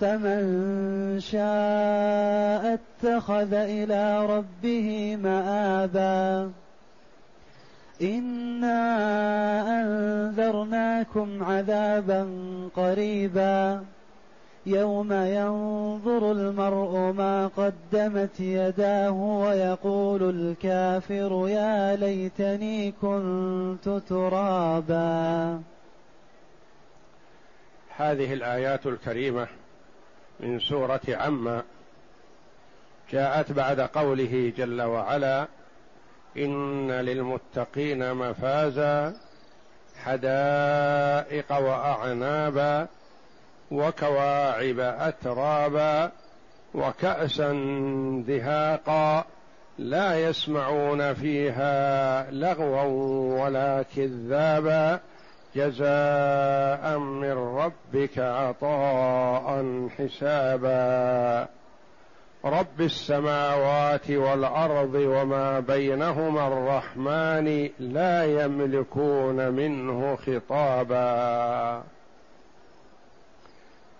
فمن شاء اتخذ إلى ربه مآبا. انا انذرناكم عذابا قريبا. يوم ينظر المرء ما قدمت يداه ويقول الكافر يا ليتني كنت ترابا. هذه الآيات الكريمة من سورة عما جاءت بعد قوله جل وعلا إن للمتقين مفازا حدائق وأعنابا وكواعب أترابا وكأسا دهاقا لا يسمعون فيها لغوا ولا كذابا. جزاء من ربك عطاء حسابا. رب السماوات والأرض وما بينهما الرحمن لا يملكون منه خطابا.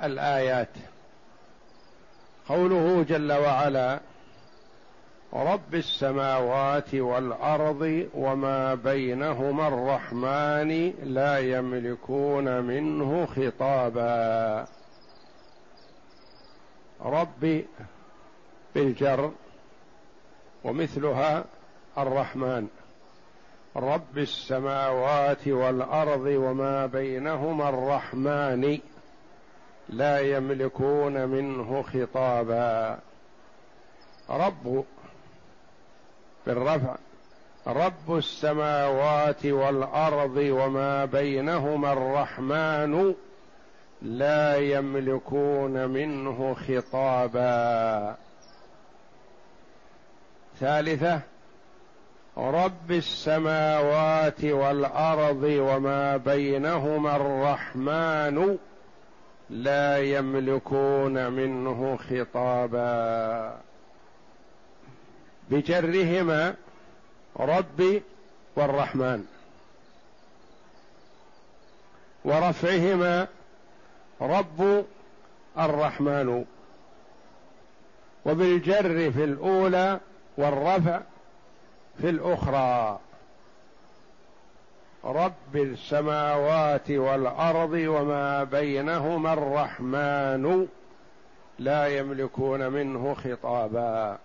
الآيات. قوله جل وعلا رب السماوات والأرض وما بينهما الرحمن لا يملكون منه خطابا. رب بالجر ومثلها الرحمن. رب السماوات والأرض وما بينهما الرحمن لا يملكون منه خطابا. رب بالرفع. رب السماوات والأرض وما بينهما الرحمن لا يملكون منه خطابا. ثالثة رب السماوات والأرض وما بينهما الرحمن لا يملكون منه خطابا. بجرهما ربي والرحمن ورفعهما رب الرحمن وبالجر في الأولى والرفع في الأخرى. رب السماوات والأرض وما بينهما الرحمن لا يملكون منه خطابا.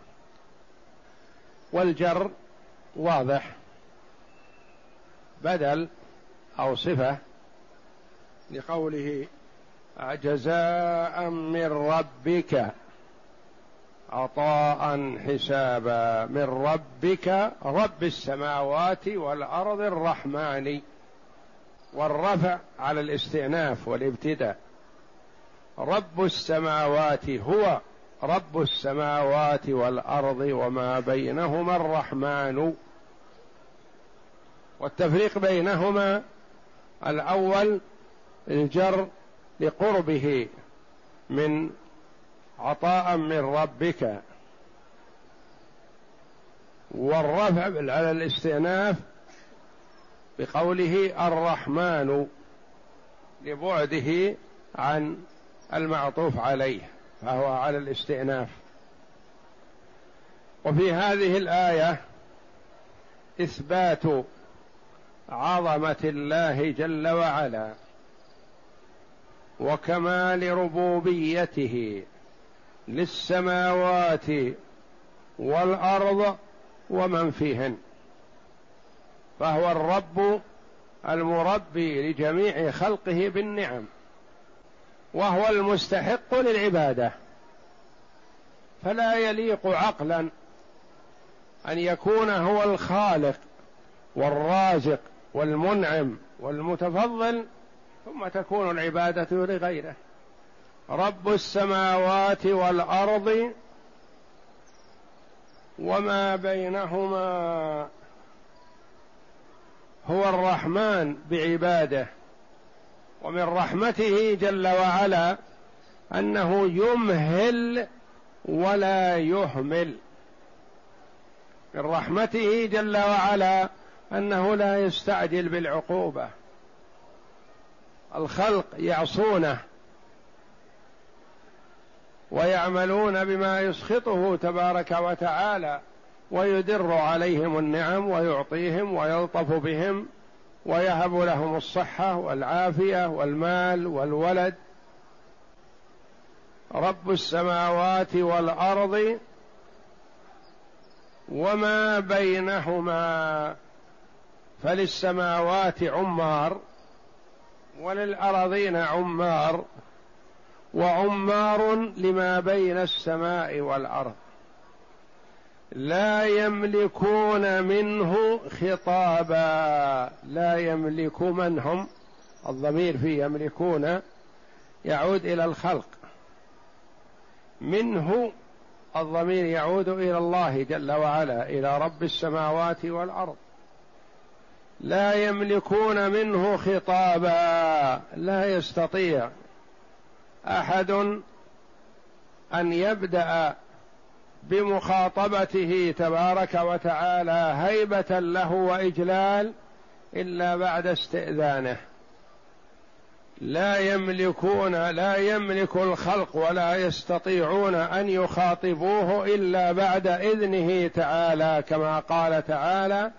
والجر واضح. بدل أو صفة لقوله جزاء من ربك عطاء حسابا من ربك رب السماوات والأرض الرحمن والرفع على الاستئناف والابتداء. رب السماوات هو رب السماوات والأرض وما بينهما الرحمن. والتفريق بينهما الأول الجر لقربه من عطاء من ربك. والرفع على الاستئناف بقوله الرحمن لبعده عن المعطوف عليه. فهو على الاستئناف. وفي هذه الآية إثبات عظمة الله جل وعلا وكمال ربوبيته للسماوات والأرض ومن فيهن. فهو الرب المربي لجميع خلقه بالنعم. وهو المستحق للعبادة. فلا يليق عقلا أن يكون هو الخالق والرازق والمنعم والمتفضل ثم تكون العبادة لغيره. رب السماوات والأرض وما بينهما هو الرحمن بعباده. ومن رحمته جل وعلا أنه يمهل ولا يهمل من رحمته جل وعلا أنه لا يستعجل بالعقوبة. الخلق يعصونه ويعملون بما يسخطه تبارك وتعالى ويدر عليهم النعم ويعطيهم ويلطف بهم ويهب لهم الصحة والعافية والمال والولد. رب السماوات والأرض وما بينهما فللسماوات عمار وللارضين عمار وعمار لما بين السماء والأرض. لا يملكون منه خطابا. لا يملك من هم؟ الضمير في يملكون يعود إلى الخلق. منه الضمير يعود إلى الله جل وعلا إلى رب السماوات والأرض. لا يملكون منه خطابا. لا يستطيع أحد أن يبدأ بمخاطبته تبارك وتعالى هيبة له وإجلال إلا بعد استئذانه. لا يملكون لا يملك الخلق ولا يستطيعون أن يخاطبوه إلا بعد إذنه تعالى كما قال تعالى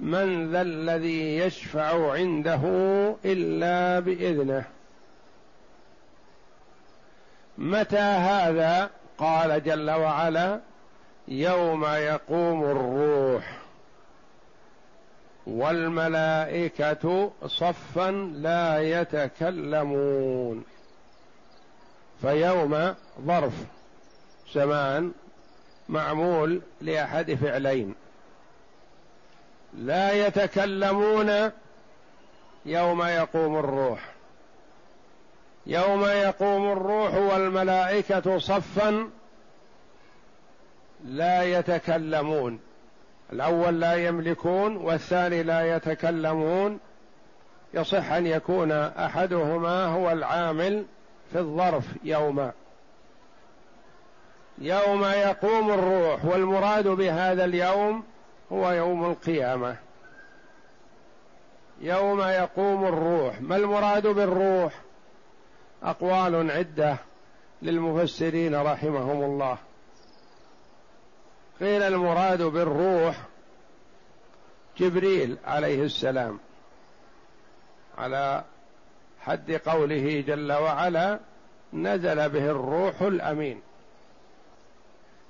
من ذا الذي يشفع عنده إلا بإذنه. متى هذا؟ قال جل وعلا يوم يقوم الروح والملائكة صفا لا يتكلمون فيوم ظرف زمان معمول لأحد فعلين لا يتكلمون يوم يقوم الروح يوم يقوم الروح والملائكة صفا لا يتكلمون. الأول لا يملكون والثاني لا يتكلمون. يصح أن يكون أحدهما هو العامل في الظرف يوم. يوم يقوم الروح والمراد بهذا اليوم هو يوم القيامة. يوم يقوم الروح ما المراد بالروح؟ أقوال عدة للمفسرين رحمهم الله. قيل المراد بالروح جبريل عليه السلام على حد قوله جل وعلا نزل به الروح الأمين.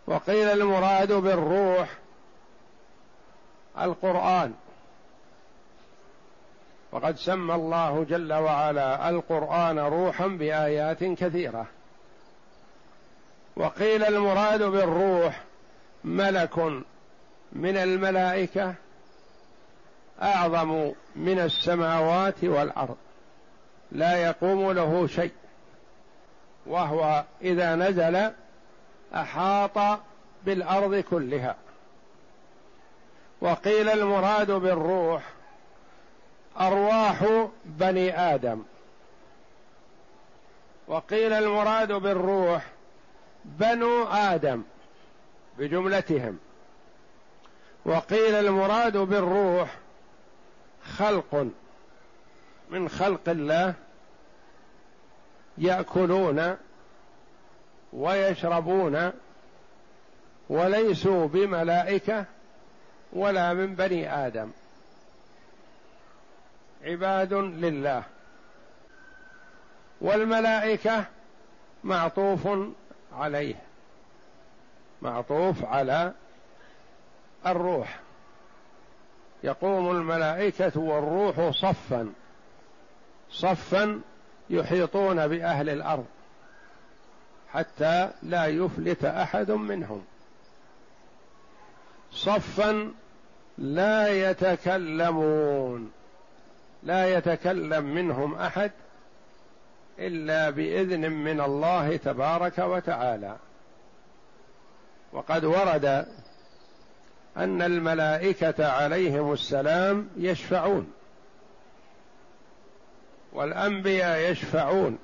وقيل المراد بالروح القرآن. وقد سمى الله جل وعلا القرآن روحا بآيات كثيرة. وقيل المراد بالروح ملك من الملائكة أعظم من السماوات والأرض لا يقوم له شيء وهو إذا نزل أحاط بالأرض كلها. وقيل المراد بالروح أرواح بني آدم. وقيل المراد بالروح بنو آدم بجملتهم. وقيل المراد بالروح خلق. من خلق الله يأكلون ويشربون وليسوا بملائكة ولا من بني آدم. عباد لله. والملائكة معطوف عليه. معطوف على الروح. يقوم الملائكة والروح صفا. صفا يحيطون بأهل الأرض. حتى لا يفلت أحد منهم. صفا لا يتكلمون. لا يتكلم منهم أحد إلا بإذن من الله تبارك وتعالى. وقد ورد أن الملائكة عليهم السلام يشفعون والأنبياء يشفعون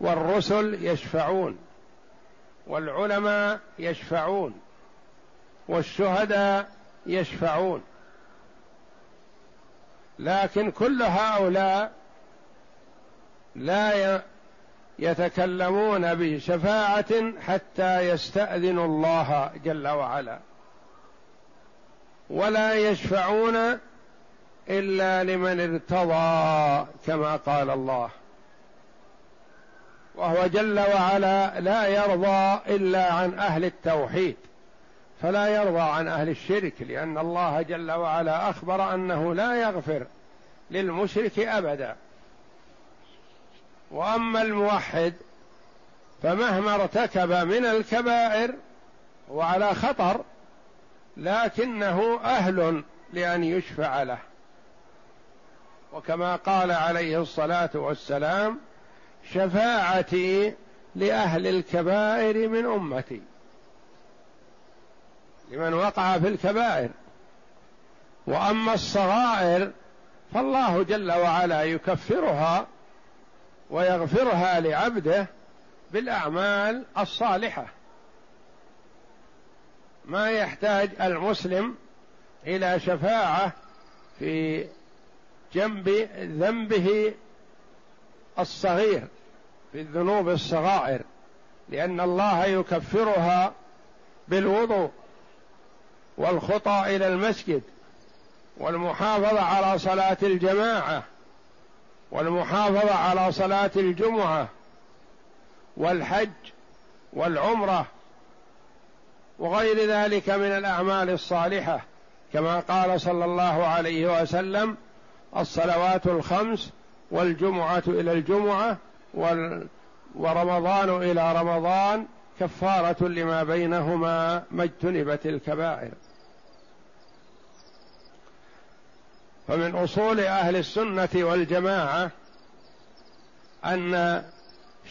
والرسل يشفعون والعلماء يشفعون والشهداء يشفعون. لكن كل هؤلاء لا يتكلمون بشفاعة حتى يستأذنوا الله جل وعلا. ولا يشفعون إلا لمن ارتضى كما قال الله. وهو جل وعلا لا يرضى إلا عن أهل التوحيد. فلا يرضى عن أهل الشرك لأن الله جل وعلا أخبر أنه لا يغفر للمشرك أبدا. وأما الموحد فمهما ارتكب من الكبائر وعلى خطر لكنه أهل لأن يشفع له. وكما قال عليه الصلاة والسلام شفاعتي لأهل الكبائر من أمتي. لمن وقع في الكبائر. وأما الصغائر فالله جل وعلا يكفرها ويغفرها لعبده بالأعمال الصالحة. ما يحتاج المسلم إلى شفاعة في جنب ذنبه الصغير في الذنوب الصغائر لأن الله يكفرها بالوضوء. والخطى إلى المسجد والمحافظة على صلاة الجماعة والمحافظة على صلاة الجمعة والحج والعمرة وغير ذلك من الأعمال الصالحة كما قال صلى الله عليه وسلم الصلوات الخمس والجمعة إلى الجمعة ورمضان إلى رمضان كفارة لما بينهما ما اجتنبت الكبائر. فمن أصول أهل السنة والجماعة أن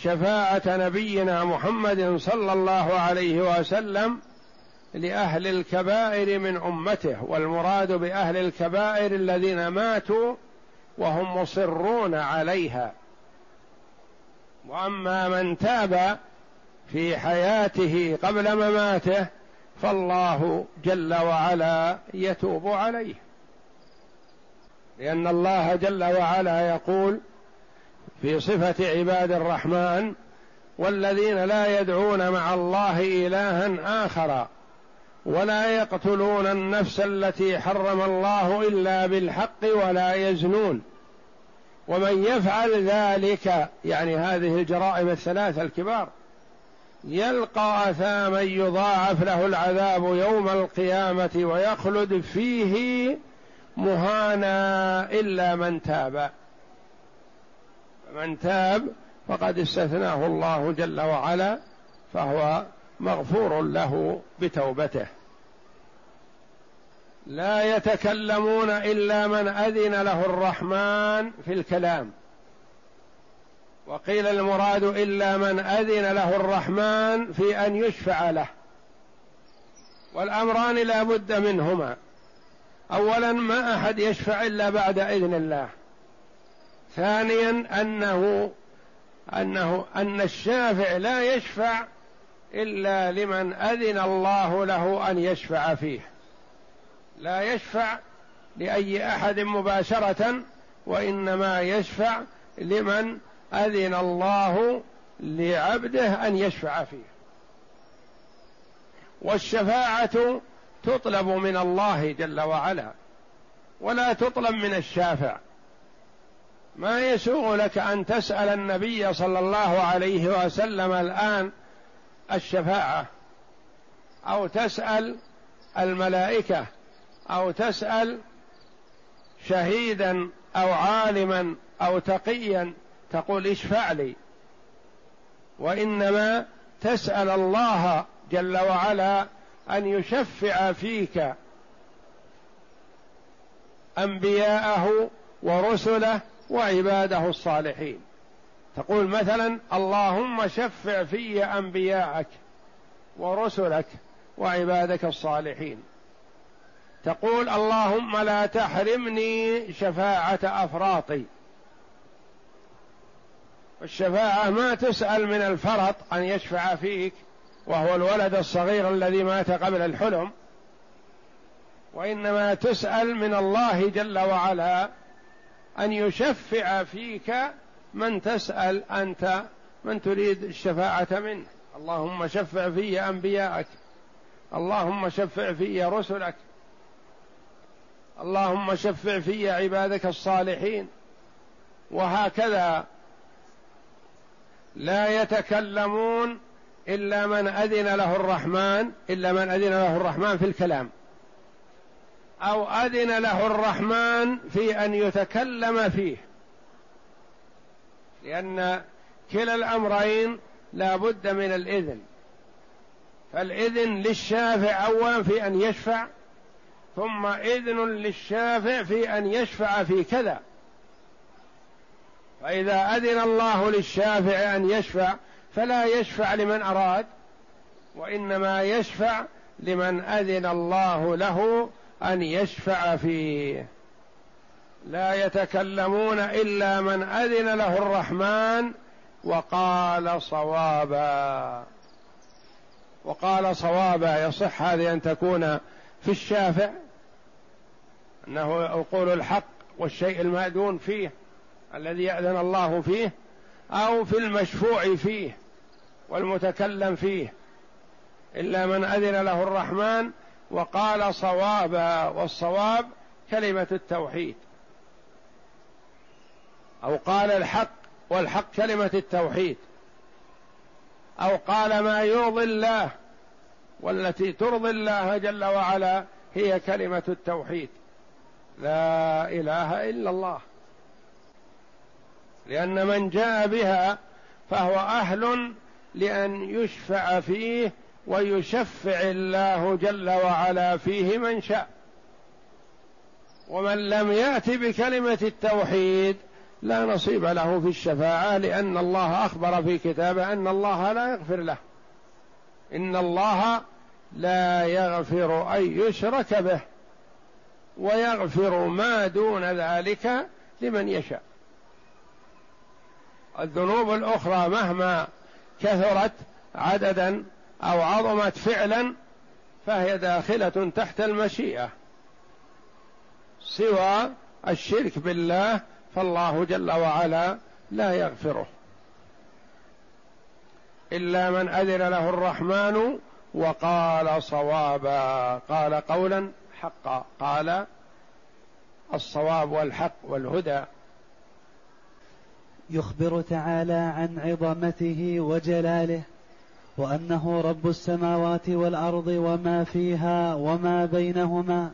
شفاعة نبينا محمد صلى الله عليه وسلم لأهل الكبائر من أمته والمراد بأهل الكبائر الذين ماتوا وهم مصرون عليها. وأما من تاب في حياته قبل مماته فالله جل وعلا يتوب عليه. لأن الله جل وعلا يقول في صفة عباد الرحمن والذين لا يدعون مع الله إلها آخر ولا يقتلون النفس التي حرم الله إلا بالحق ولا يزنون. ومن يفعل ذلك يعني هذه الجرائم الثلاثة الكبار يلقى أثاما يضاعف له العذاب يوم القيامة ويخلد فيه مهانا إلا من تاب. من تاب فقد استثناه الله جل وعلا فهو مغفور له بتوبته. لا يتكلمون إلا من أذن له الرحمن في الكلام. وقيل المراد إلا من أذن له الرحمن في أن يشفع له. والأمران لا بد منهما. اولا ما أحد يشفع إلا بعد إذن الله. ثانيا أنه أنه أن الشافع لا يشفع إلا لمن أذن الله له أن يشفع فيه. لا يشفع لأي أحد مباشرة وإنما يشفع لمن أذن الله لعبده أن يشفع فيه. والشفاعة تطلب من الله جل وعلا ولا تطلب من الشافع. ما يسوغ لك أن تسأل النبي صلى الله عليه وسلم الآن الشفاعة أو تسأل الملائكة أو تسأل شهيدا أو عالما أو تقيا تقول اشفع لي. وإنما تسأل الله جل وعلا أن يشفع فيك أنبياءه ورسله وعباده الصالحين. تقول مثلا اللهم شفع في أنبياءك ورسلك وعبادك الصالحين. تقول اللهم لا تحرمني شفاعة أفراطي. الشفاعة ما تسأل من الفرط أن يشفع فيك وهو الولد الصغير الذي مات قبل الحلم وإنما تسأل من الله جل وعلا أن يشفع فيك من تسأل أنت من تريد الشفاعة منه. اللهم شفع في أنبياءك اللهم شفع في رسلك اللهم شفع في عبادك الصالحين. وهكذا لا يتكلمون إلا من أذن له الرحمن إلا من أذن له الرحمن في الكلام. أو أذن له الرحمن في أن يتكلم فيه. لأن كلا الأمرين لا بد من الإذن. فالإذن للشافع اولا في أن يشفع ثم إذن للشافع في أن يشفع في كذا. فإذا أذن الله للشافع أن يشفع فلا يشفع لمن أراد وإنما يشفع لمن أذن الله له أن يشفع فيه. لا يتكلمون إلا من أذن له الرحمن وقال صوابا. وقال صوابا يصح هذه أن تكون في الشافع أنه يقول الحق والشيء المأذون فيه الذي يأذن الله فيه أو في المشفوع فيه. والمتكلم فيه إلا من أذن له الرحمن وقال صوابا والصواب كلمة التوحيد. أو قال الحق والحق كلمة التوحيد. أو قال ما يرضي الله والتي ترضي الله جل وعلا هي كلمة التوحيد. لا إله إلا الله. لأن من جاء بها فهو أهل لأن يشفع فيه ويشفع الله جل وعلا فيه من شاء. ومن لم يات بكلمة التوحيد لا نصيب له في الشفاعة لأن الله أخبر في كتابه أن الله لا يغفر له. إن الله لا يغفر أن يشرك به ويغفر ما دون ذلك لمن يشاء. الذنوب الأخرى مهما كثرت عددا أو عظمت فعلا فهي داخلة تحت المشيئة. سوى الشرك بالله فالله جل وعلا لا يغفره. إلا من أذن له الرحمن وقال صوابا. قال قولا حقا. قال الصواب والحق والهدى. يخبر تعالى عن عظمته وجلاله وأنه رب السماوات والأرض وما فيها وما بينهما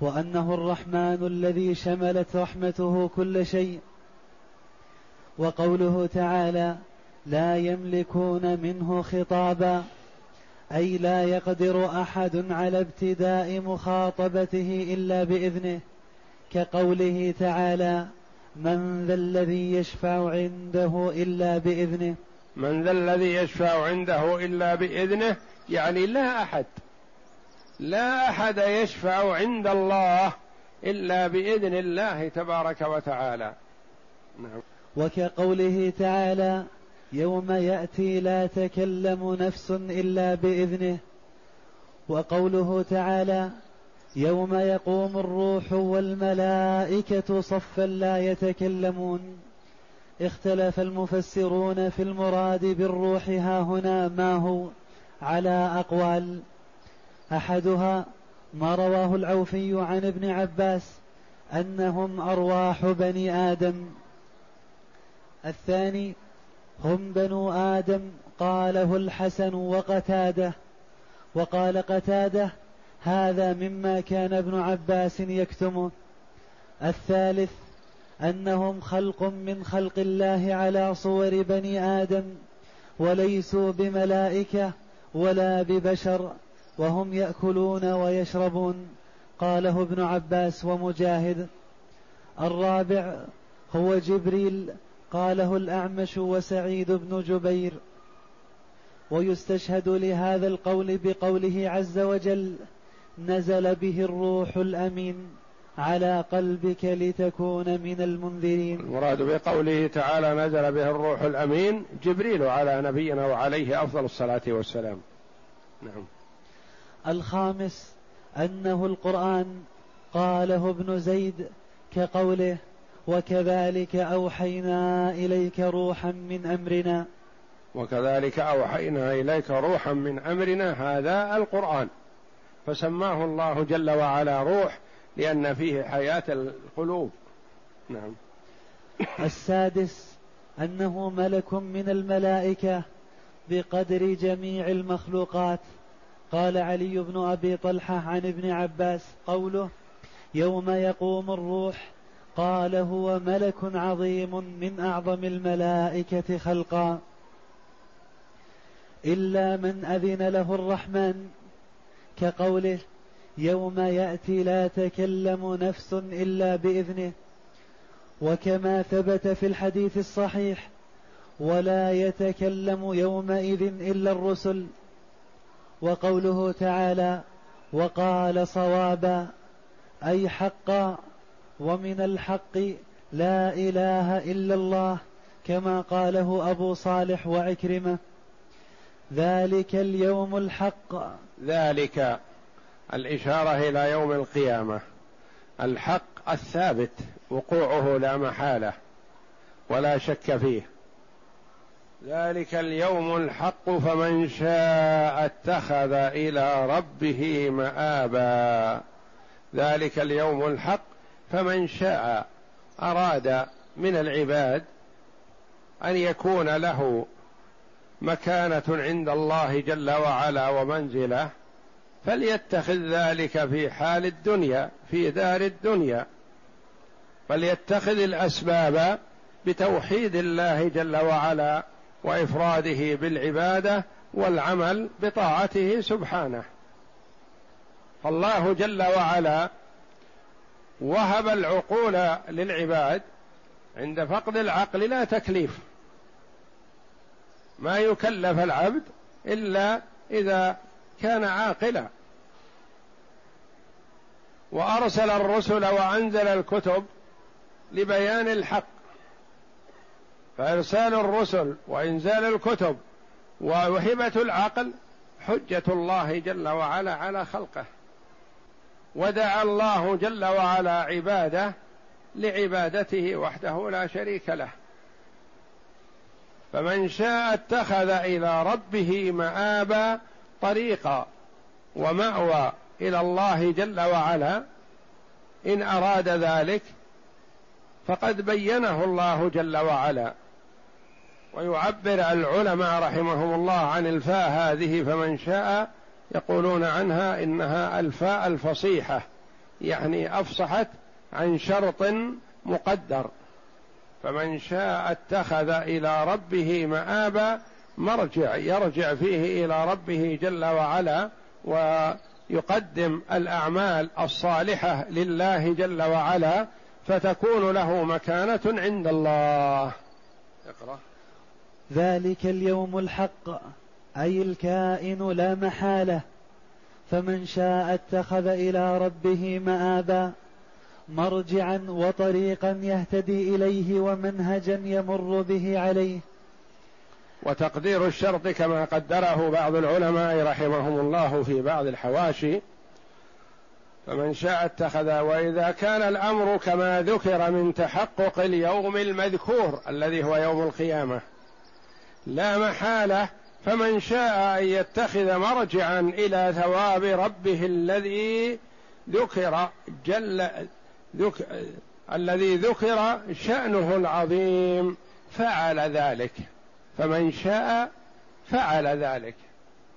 وأنه الرحمن الذي شملت رحمته كل شيء. وقوله تعالى لا يملكون منه خطابا أي لا يقدر أحد على ابتداء مخاطبته إلا بإذنه كقوله تعالى من ذا الذي يشفع عنده إلا بإذنه؟ من ذا الذي يشفع عنده إلا بإذنه يعني لا أحد لا أحد يشفع عند الله إلا بإذن الله تبارك وتعالى. نعم. وكقوله تعالى يوم يأتي لا تكلم نفس إلا بإذنه. وقوله تعالى يوم يقوم الروح والملائكة صفا لا يتكلمون. اختلف المفسرون في المراد بالروح ها هنا ما هو؟ على أقوال. أحدها ما رواه العوفي عن ابن عباس أنهم أرواح بني آدم. الثاني هم بنو آدم قاله الحسن وقتاده. وقال قتاده هذا مما كان ابن عباس يكتمه الثالث أنهم خلق من خلق الله على صور بني آدم وليسوا بملائكة ولا ببشر وهم يأكلون ويشربون قاله ابن عباس ومجاهد. الرابع هو جبريل قاله الأعمش وسعيد بن جبير. ويستشهد لهذا القول بقوله عز وجل نزل به الروح الأمين على قلبك لتكون من المنذرين. المراد بقوله تعالى نزل به الروح الأمين جبريل على نبينا وعليه أفضل الصلاة والسلام. نعم. الخامس أنه القرآن قاله ابن زيد كقوله وكذلك أوحينا إليك روحا من أمرنا. وكذلك أوحينا إليك روحا من أمرنا. هذا القرآن. فسماه الله جل وعلا روح لأن فيه حياة القلوب. نعم. السادس أنه ملك من الملائكة بقدر جميع المخلوقات. قال علي بن أبي طلحة عن ابن عباس قوله يوم يقوم الروح قال هو ملك عظيم من أعظم الملائكة خلقا. إلا من أذن له الرحمن كقوله يوم يأتي لا تكلم نفس إلا بإذنه وكما ثبت في الحديث الصحيح ولا يتكلم يومئذ إلا الرسل وقوله تعالى وقال صوابا أي حقا ومن الحق لا إله إلا الله كما قاله أبو صالح وعكرمة. ذلك اليوم الحق. ذلك الإشارة إلى يوم القيامة. الحق الثابت وقوعه لا محالة ولا شك فيه. ذلك اليوم الحق فمن شاء اتخذ إلى ربه مآبا. ذلك اليوم الحق فمن شاء أراد من العباد أن يكون له مكانة عند الله جل وعلا ومنزله فليتخذ ذلك في حال الدنيا في دار الدنيا. فليتخذ الأسباب بتوحيد الله جل وعلا وإفراده بالعبادة والعمل بطاعته سبحانه. فالله جل وعلا وهب العقول للعباد عند فقد العقل لا تكليف. ما يكلف العبد إلا إذا كان عاقلا. وأرسل الرسل وأنزل الكتب لبيان الحق. فإرسال الرسل وإنزال الكتب ووهبة العقل حجة الله جل وعلا على خلقه. ودعا الله جل وعلا عباده لعبادته وحده لا شريك له. فمن شاء اتخذ إلى ربه مآبا طريقا ومأوى إلى الله جل وعلا. إن أراد ذلك فقد بينه الله جل وعلا. ويعبر العلماء رحمهم الله عن الفاء هذه فمن شاء يقولون عنها إنها الفاء الفصيحة يعني أفصحت عن شرط مقدر. فمن شاء اتخذ إلى ربه مآبا مرجع يرجع فيه إلى ربه جل وعلا ويقدم الأعمال الصالحة لله جل وعلا فتكون له مكانة عند الله. اقرأ. ذلك اليوم الحق أي الكائن لا محالة. فمن شاء اتخذ إلى ربه مآبا مرجعا وطريقا يهتدي إليه ومنهجا يمر به عليه. وتقدير الشرط كما قدره بعض العلماء رحمهم الله في بعض الحواشي فمن شاء اتخذ وإذا كان الأمر كما ذكر من تحقق اليوم المذكور الذي هو يوم القيامة لا محالة فمن شاء أن يتخذ مرجعا إلى ثواب ربه الذي ذكر جل ذك الذي ذكر شأنه العظيم فعل ذلك. فمن شاء فعل ذلك.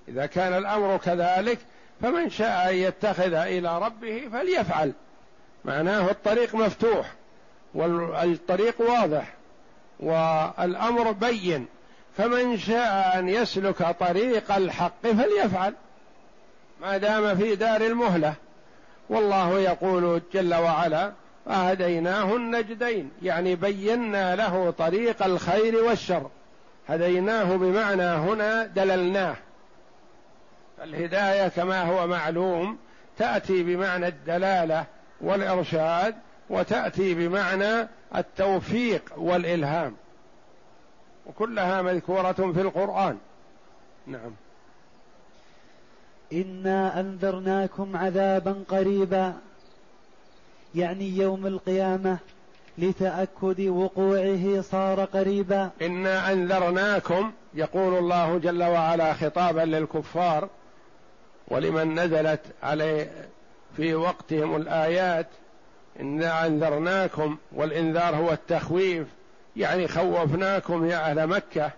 إذا كان الأمر كذلك فمن شاء أن يتخذ إلى ربه فليفعل. معناه الطريق مفتوح والطريق واضح والأمر بين. فمن شاء أن يسلك طريق الحق فليفعل. ما دام في دار المهلة. والله يقول جل وعلا فهديناه النجدين يعني بينا له طريق الخير والشر. هديناه بمعنى هنا دللناه. الهداية كما هو معلوم تأتي بمعنى الدلالة والإرشاد وتأتي بمعنى التوفيق والإلهام. وكلها مذكورة في القرآن. نعم. انا انذرناكم عذابا قريبا. يعني يوم القيامة لتأكد وقوعه صار قريبا. انا انذرناكم يقول الله جل وعلا خطابا للكفار ولمن نزلت عليه في وقتهم الآيات انا انذرناكم والإنذار هو التخويف. يعني خوفناكم يا أهل مكة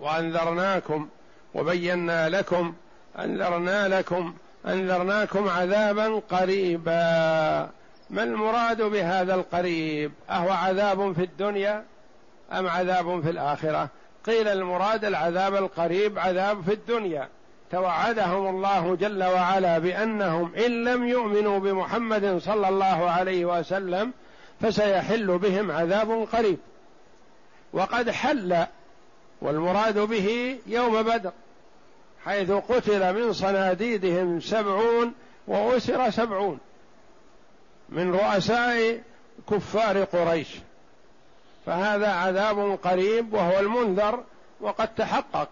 وأنذرناكم وبينا لكم أنذرنا لكم أنذرناكم عذابا قريبا. ما المراد بهذا القريب؟ أهو عذاب في الدنيا أم عذاب في الآخرة؟ قيل المراد العذاب القريب عذاب في الدنيا. توعدهم الله جل وعلا بأنهم إن لم يؤمنوا بمحمد صلى الله عليه وسلم فسيحل بهم عذاب قريب. وقد حل والمراد به يوم بدر. حيث قتل من صناديدهم سبعون وأسر سبعون من رؤساء كفار قريش. فهذا عذاب قريب وهو المنذر وقد تحقق.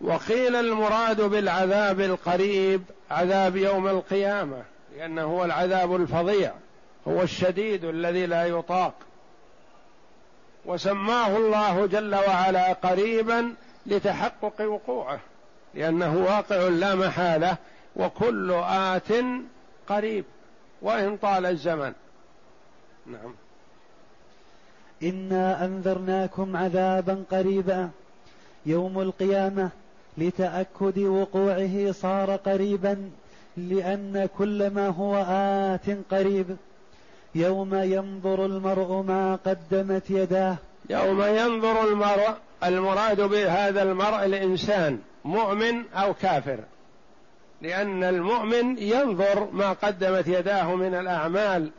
وقيل المراد بالعذاب القريب عذاب يوم القيامة لأنه هو العذاب الفظيع هو الشديد الذي لا يطاق. وسماه الله جل وعلا قريبا لتحقق وقوعه. لأنه واقع لا محالة وكل آت قريب وإن طال الزمن. نعم. إنا أنذرناكم عذابا قريبا يوم القيامة لتأكد وقوعه صار قريبا لأن كل ما هو آت قريب. يوم ينظر المرء ما قدمت يداه. يوم ينظر المرء المراد بهذا المرء الإنسان. مؤمن أو كافر. لأن المؤمن ينظر ما قدمت يداه من الأعمال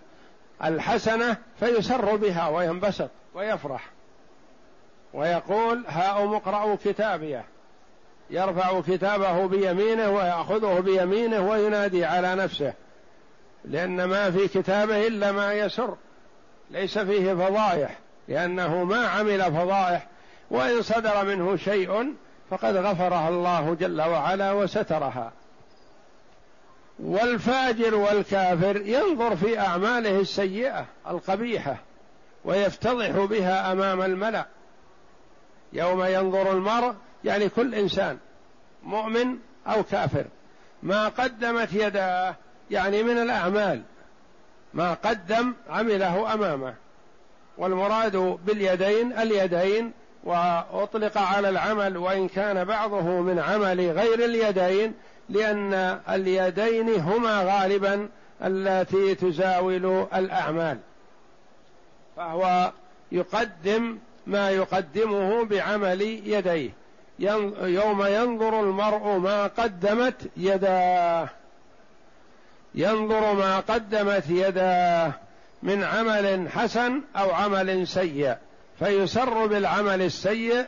الحسنة فيسر بها وينبسط ويفرح. ويقول هاؤم اقرأوا كتابيه يرفع كتابه بيمينه ويأخذه بيمينه وينادي على نفسه. لأن ما في كتابه إلا ما يسر. ليس فيه فضائح لأنه ما عمل فضائح وإن صدر منه شيء فقد غفرها الله جل وعلا وسترها. والفاجر والكافر ينظر في أعماله السيئة القبيحة ويفتضح بها أمام الملأ. يوم ينظر المرء يعني كل إنسان مؤمن أو كافر ما قدمت يداه يعني من الأعمال ما قدم عمله أمامه. والمراد باليدين اليدين وأطلق على العمل وإن كان بعضه من عمل غير اليدين لأن اليدين هما غالبا التي تزاول الأعمال. فهو يقدم ما يقدمه بعمل يديه. يوم ينظر المرء ما قدمت يداه. ينظر ما قدمت يداه من عمل حسن أو عمل سيء. فيسر بالعمل السيء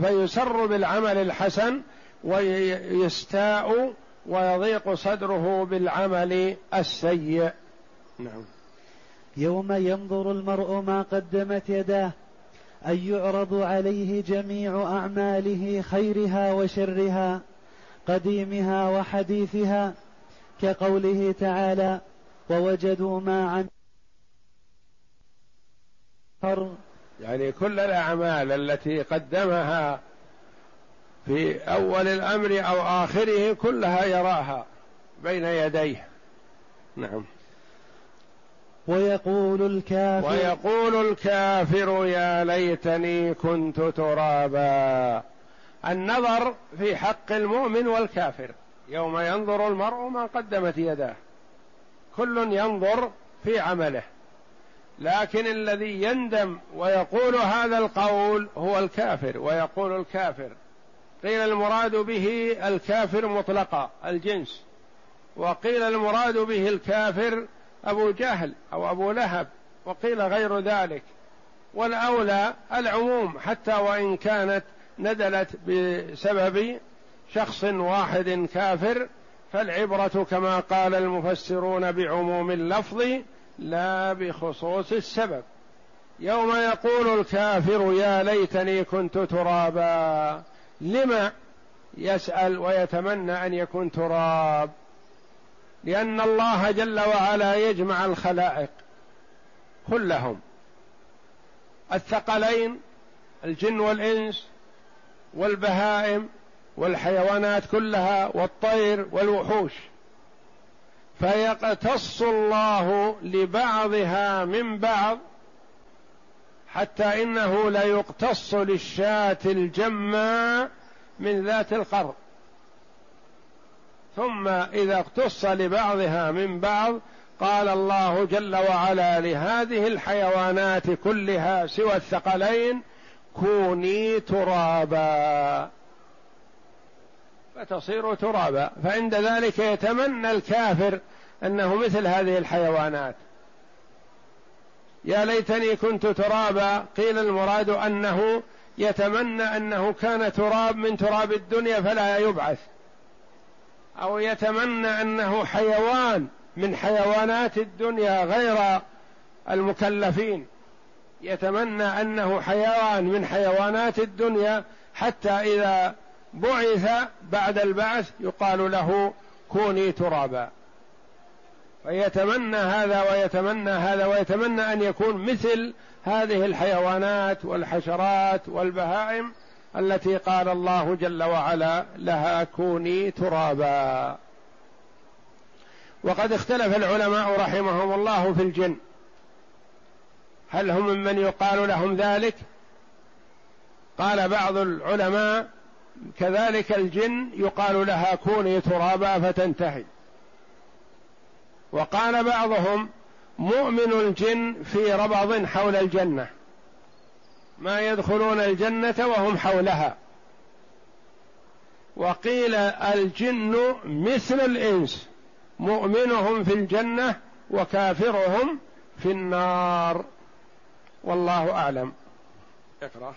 فيسر بالعمل الحسن ويستاء ويضيق صدره بالعمل السيء. نعم. يوم ينظر المرء ما قدمت يداه أن يعرض عليه جميع أعماله خيرها وشرها قديمها وحديثها كقوله تعالى ووجدوا ما عملوا يعني كل الأعمال التي قدمها في أول الأمر أو آخره كلها يراها بين يديه. نعم. ويقول الكافر ويقول الكافر يا ليتني كنت ترابا. النظر في حق المؤمن والكافر. يوم ينظر المرء ما قدمت يداه. كل ينظر في عمله. لكن الذي يندم ويقول هذا القول هو الكافر ويقول الكافر. قيل المراد به الكافر مطلقا الجنس. وقيل المراد به الكافر أبو جهل أو أبو لهب وقيل غير ذلك. والأولى العموم حتى وإن كانت ندلت بسبب شخص واحد كافر فالعبرة كما قال المفسرون بعموم اللفظ لا بخصوص السبب. يوم يقول الكافر يا ليتني كنت ترابا لما يسأل ويتمنى أن يكون تراب؟ لأن الله جل وعلا يجمع الخلائق كلهم. الثقلين الجن والإنس والبهائم والحيوانات كلها والطير والوحوش. فيقتص الله لبعضها من بعض حتى إنه لا يقتص للشاة الجماء من ذات القرض. ثم إذا اقتص لبعضها من بعض قال الله جل وعلا لهذه الحيوانات كلها سوى الثقلين كوني ترابا. فتصير ترابا فعند ذلك يتمنى الكافر أنه مثل هذه الحيوانات. يا ليتني كنت ترابا قيل المراد أنه يتمنى أنه كان تراب من تراب الدنيا فلا يبعث. أو يتمنى أنه حيوان من حيوانات الدنيا غير المكلفين. يتمنى أنه حيوان من حيوانات الدنيا حتى إذا بعث بعد البعث يقال له كوني ترابا. فيتمنى هذا ويتمنى هذا ويتمنى أن يكون مثل هذه الحيوانات والحشرات والبهائم التي قال الله جل وعلا لها كوني ترابا. وقد اختلف العلماء رحمهم الله في الجن. هل هم ممن يقال لهم ذلك؟ قال بعض العلماء كذلك الجن يقال لها كوني ترابا فتنتهي. وقال بعضهم مؤمن الجن في ربض حول الجنة. ما يدخلون الجنة وهم حولها. وقيل الجن مثل الإنس مؤمنهم في الجنة وكافرهم في النار. والله أعلم. اقرأ.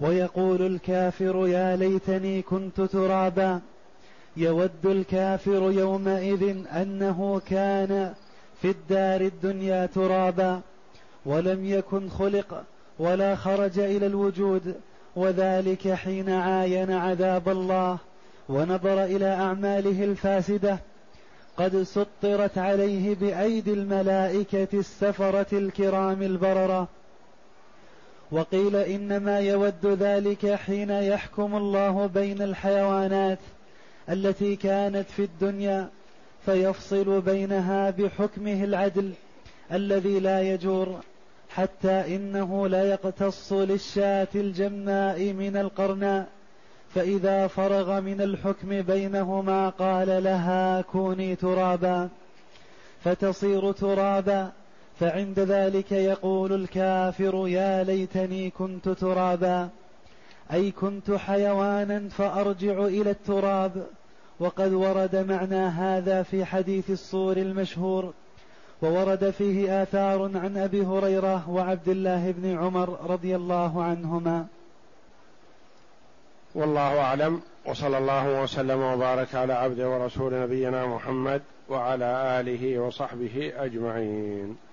ويقول الكافر يا ليتني كنت ترابا. يود الكافر يومئذ أنه كان في الدار الدنيا ترابا. ولم يكن خلق ولا خرج إلى الوجود وذلك حين عاين عذاب الله ونظر إلى أعماله الفاسدة. قد سطرت عليه بأيدي الملائكة السفرة الكرام البررة. وقيل إنما يود ذلك حين يحكم الله بين الحيوانات التي كانت في الدنيا فيفصل بينها بحكمه العدل الذي لا يجور حتى إنه لا يقتص للشاة الجماء من القرناء. فإذا فرغ من الحكم بينهما قال لها كوني ترابا. فتصير ترابا فعند ذلك يقول الكافر يا ليتني كنت ترابا. أي كنت حيوانا فأرجع إلى التراب. وقد ورد معنى هذا في حديث الصور المشهور. وورد فيه آثار عن أبي هريرة وعبد الله بن عمر رضي الله عنهما. والله أعلم. وصلى الله وسلم وبارك على عبد ورسول نبينا محمد وعلى آله وصحبه أجمعين.